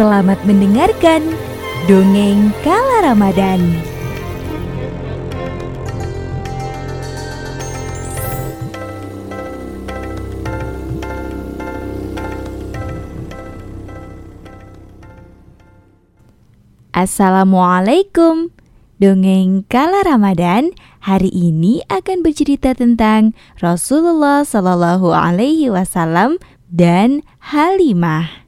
Selamat mendengarkan Dongeng Kala Ramadan Assalamualaikum Dongeng Kala Ramadan hari ini akan bercerita tentang Rasulullah Shallallahu Alaihi Wasallam dan Halimah.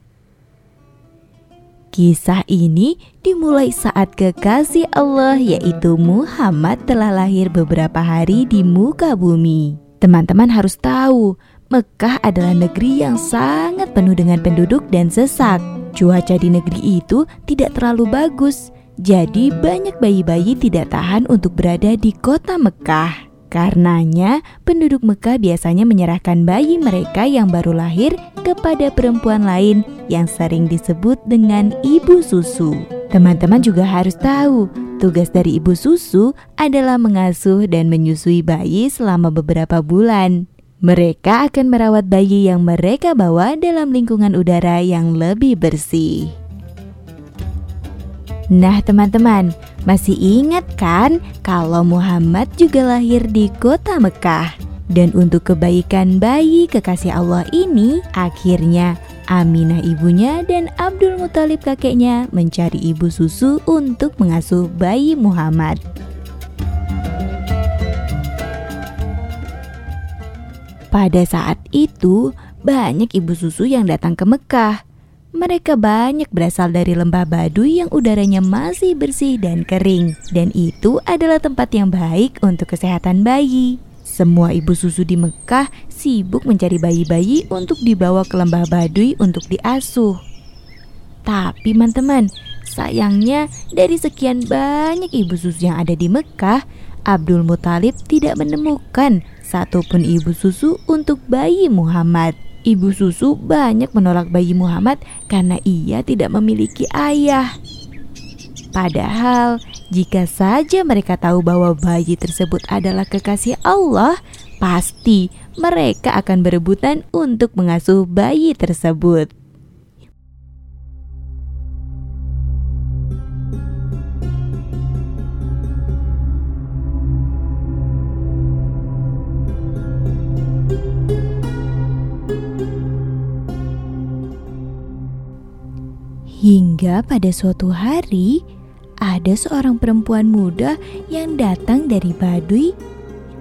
Kisah ini dimulai saat kekasih Allah yaitu Muhammad telah lahir beberapa hari di muka bumi. Teman-teman harus tahu, Mekah adalah negeri yang sangat penuh dengan penduduk dan sesak. Cuaca di negeri itu tidak terlalu bagus, jadi banyak bayi-bayi tidak tahan untuk berada di kota Mekah. Karenanya, penduduk Mekah biasanya menyerahkan bayi mereka yang baru lahir kepada perempuan lain yang sering disebut dengan ibu susu. Teman-teman juga harus tahu, tugas dari ibu susu adalah mengasuh dan menyusui bayi selama beberapa bulan. Mereka akan merawat bayi yang mereka bawa dalam lingkungan udara yang lebih bersih. Nah, teman-teman, masih ingat kan kalau Muhammad juga lahir di kota Mekah? Dan untuk kebaikan bayi kekasih Allah ini, akhirnya Aminah ibunya dan Abdul Muthalib kakeknya mencari ibu susu untuk mengasuh bayi Muhammad. Pada saat itu, banyak ibu susu yang datang ke Mekah mereka banyak berasal dari lembah Baduy yang udaranya masih bersih dan kering, dan itu adalah tempat yang baik untuk kesehatan bayi. Semua ibu susu di Mekah sibuk mencari bayi-bayi untuk dibawa ke lembah Baduy untuk diasuh. Tapi teman-teman, sayangnya dari sekian banyak ibu susu yang ada di Mekah, Abdul Muthalib tidak menemukan satupun ibu susu untuk bayi Muhammad. Ibu susu banyak menolak bayi Muhammad karena ia tidak memiliki ayah. Padahal, jika saja mereka tahu bahwa bayi tersebut adalah kekasih Allah, pasti mereka akan berebutan untuk mengasuh bayi tersebut. Hingga pada suatu hari, ada seorang perempuan muda yang datang dari Baduy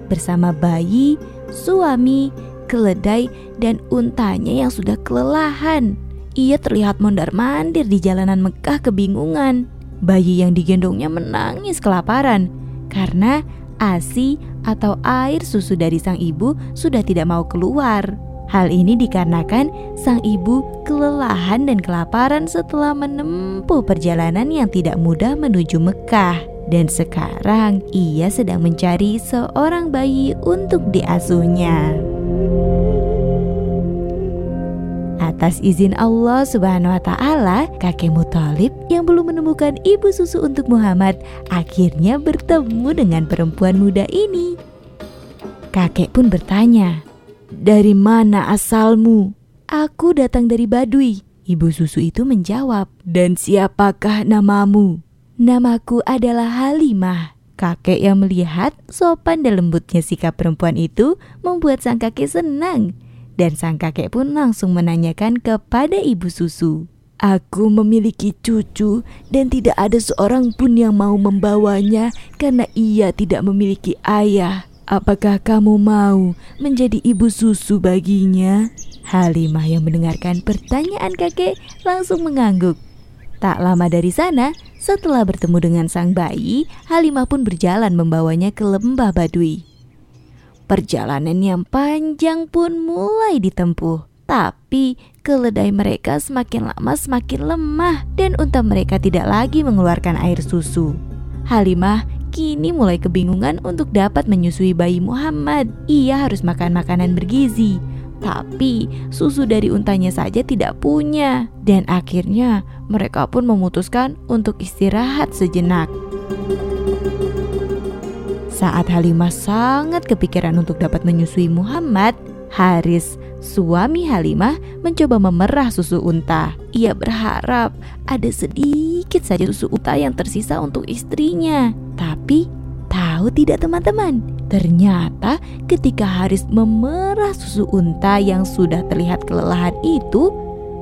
bersama bayi, suami, keledai, dan untanya yang sudah kelelahan. Ia terlihat mondar-mandir di jalanan Mekah kebingungan. Bayi yang digendongnya menangis kelaparan karena ASI atau air susu dari sang ibu sudah tidak mau keluar. Hal ini dikarenakan sang ibu kelelahan dan kelaparan setelah menempuh perjalanan yang tidak mudah menuju Mekah. Dan sekarang ia sedang mencari seorang bayi untuk diasuhnya. Atas izin Allah Subhanahu wa taala, kakek Muthalib yang belum menemukan ibu susu untuk Muhammad akhirnya bertemu dengan perempuan muda ini. Kakek pun bertanya, dari mana asalmu? Aku datang dari Baduy. Ibu susu itu menjawab, Dan siapakah namamu? Namaku adalah Halimah. Kakek yang melihat sopan dan lembutnya sikap perempuan itu membuat sang kakek senang. Dan sang kakek pun langsung menanyakan kepada ibu susu. Aku memiliki cucu dan tidak ada seorang pun yang mau membawanya karena ia tidak memiliki ayah. Apakah kamu mau menjadi ibu susu baginya? Halimah yang mendengarkan pertanyaan kakek langsung mengangguk. Tak lama dari sana, setelah bertemu dengan sang bayi, Halimah pun berjalan membawanya ke lembah Baduy. Perjalanan yang panjang pun mulai ditempuh. Tapi keledai mereka semakin lama semakin lemah dan unta mereka tidak lagi mengeluarkan air susu. Halimah kini mulai kebingungan untuk dapat menyusui bayi Muhammad. Ia harus makan makanan bergizi, tapi susu dari untanya saja tidak punya. Dan akhirnya mereka pun memutuskan untuk istirahat sejenak. Saat Halimah sangat kepikiran untuk dapat menyusui Muhammad, Haris, suami Halimah, mencoba memerah susu unta. Ia berharap ada sedikit saja susu unta yang tersisa untuk istrinya. Tapi tahu tidak teman-teman? Ternyata ketika Haris memerah susu unta yang sudah terlihat kelelahan itu,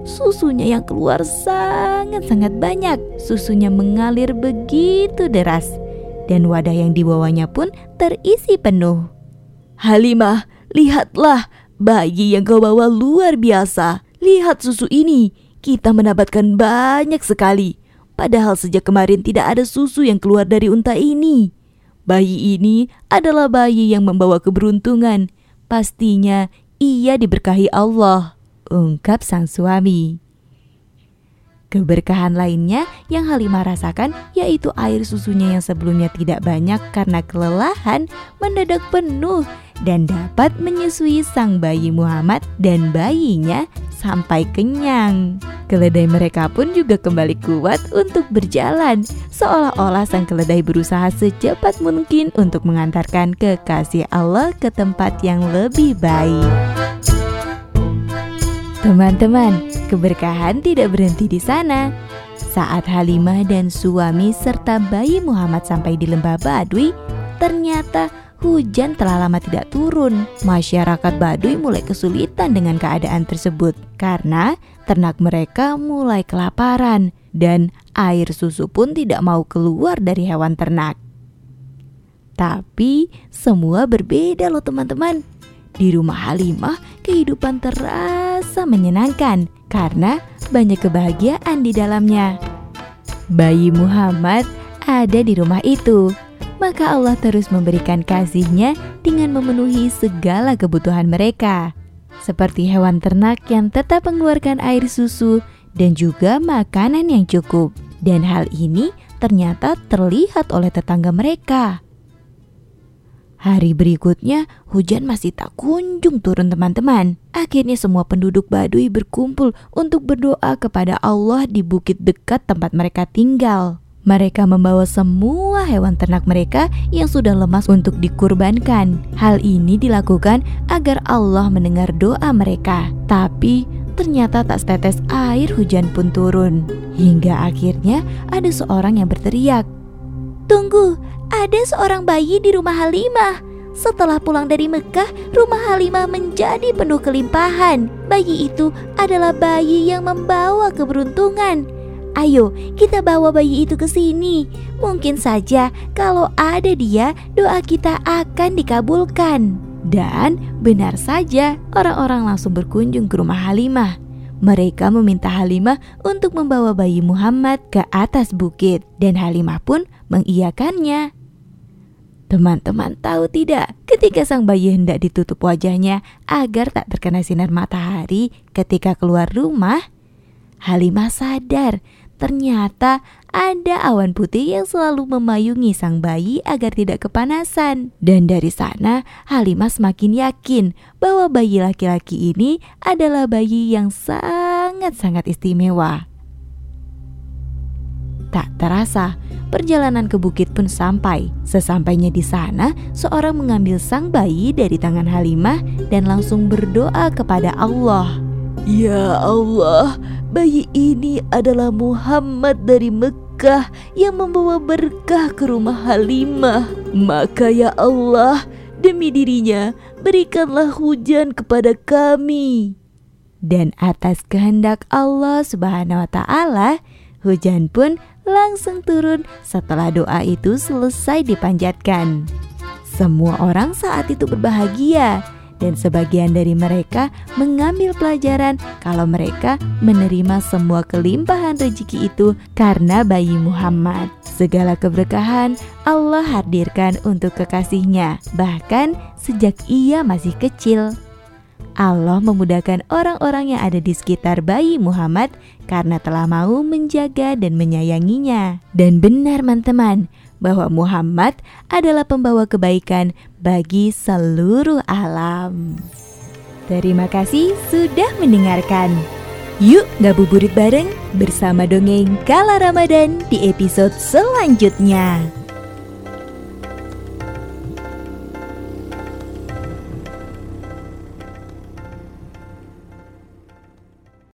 susunya yang keluar sangat-sangat banyak. Susunya mengalir begitu deras dan wadah yang dibawanya pun terisi penuh. Halimah, lihatlah bayi yang kau bawa luar biasa. Lihat susu ini, kita mendapatkan banyak sekali. Padahal sejak kemarin tidak ada susu yang keluar dari unta ini. Bayi ini adalah bayi yang membawa keberuntungan. Pastinya ia diberkahi Allah, ungkap sang suami. Keberkahan lainnya yang Halimah rasakan yaitu air susunya yang sebelumnya tidak banyak karena kelelahan mendadak penuh dan dapat menyusui sang bayi Muhammad dan bayinya sampai kenyang. Keledai mereka pun juga kembali kuat untuk berjalan, seolah-olah sang keledai berusaha secepat mungkin untuk mengantarkan kekasih Allah ke tempat yang lebih baik. Teman-teman, keberkahan tidak berhenti di sana. Saat Halimah dan suami serta bayi Muhammad sampai di lembah Baduy, ternyata hujan telah lama tidak turun. Masyarakat Baduy mulai kesulitan dengan keadaan tersebut karena ternak mereka mulai kelaparan dan air susu pun tidak mau keluar dari hewan ternak. Tapi semua berbeda loh teman-teman. Di rumah Halimah, kehidupan terasa menyenangkan karena banyak kebahagiaan di dalamnya. Bayi Muhammad ada di rumah itu, maka Allah terus memberikan kasihnya dengan memenuhi segala kebutuhan mereka, seperti hewan ternak yang tetap mengeluarkan air susu dan juga makanan yang cukup. Dan hal ini ternyata terlihat oleh tetangga mereka. Hari berikutnya, hujan masih tak kunjung turun teman-teman. Akhirnya semua penduduk Baduy berkumpul untuk berdoa kepada Allah di bukit dekat tempat mereka tinggal. Mereka membawa semua hewan ternak mereka yang sudah lemas untuk dikurbankan. Hal ini dilakukan agar Allah mendengar doa mereka. Tapi ternyata tak setetes air hujan pun turun. Hingga akhirnya ada seorang yang berteriak, "Tunggu, ada seorang bayi di rumah Halimah. Setelah pulang dari Mekah, rumah Halimah menjadi penuh kelimpahan. Bayi itu adalah bayi yang membawa keberuntungan. Ayo, kita bawa bayi itu ke sini. Mungkin saja kalau ada dia, doa kita akan dikabulkan. Dan benar saja, orang-orang langsung berkunjung ke rumah Halimah. Mereka meminta Halimah untuk membawa bayi Muhammad ke atas bukit, dan Halimah pun mengiyakannya. Teman-teman tahu tidak, ketika sang bayi hendak ditutup wajahnya agar tak terkena sinar matahari ketika keluar rumah, Halimah sadar ternyata ada awan putih yang selalu memayungi sang bayi agar tidak kepanasan. Dan dari sana, Halimah semakin yakin bahwa bayi laki-laki ini adalah bayi yang sangat-sangat istimewa. Tak terasa, perjalanan ke bukit pun sampai. Sesampainya di sana, seorang mengambil sang bayi dari tangan Halimah dan langsung berdoa kepada Allah. Ya Allah, bayi ini adalah Muhammad dari Mekah yang membawa berkah ke rumah Halimah. Maka ya Allah, demi dirinya, berikanlah hujan kepada kami. Dan atas kehendak Allah Subhanahu wa taala, hujan pun langsung turun setelah doa itu selesai dipanjatkan. Semua orang saat itu berbahagia dan sebagian dari mereka mengambil pelajaran kalau mereka menerima semua kelimpahan rezeki itu karena bayi Muhammad. Segala keberkahan Allah hadirkan untuk kekasihnya, bahkan sejak ia masih kecil. Allah memudahkan orang-orang yang ada di sekitar bayi Muhammad karena telah mau menjaga dan menyayanginya. Dan benar teman-teman, bahwa Muhammad adalah pembawa kebaikan bagi seluruh alam. Terima kasih sudah mendengarkan. Yuk ngabuburit bareng bersama dongeng Kala Ramadan di episode selanjutnya.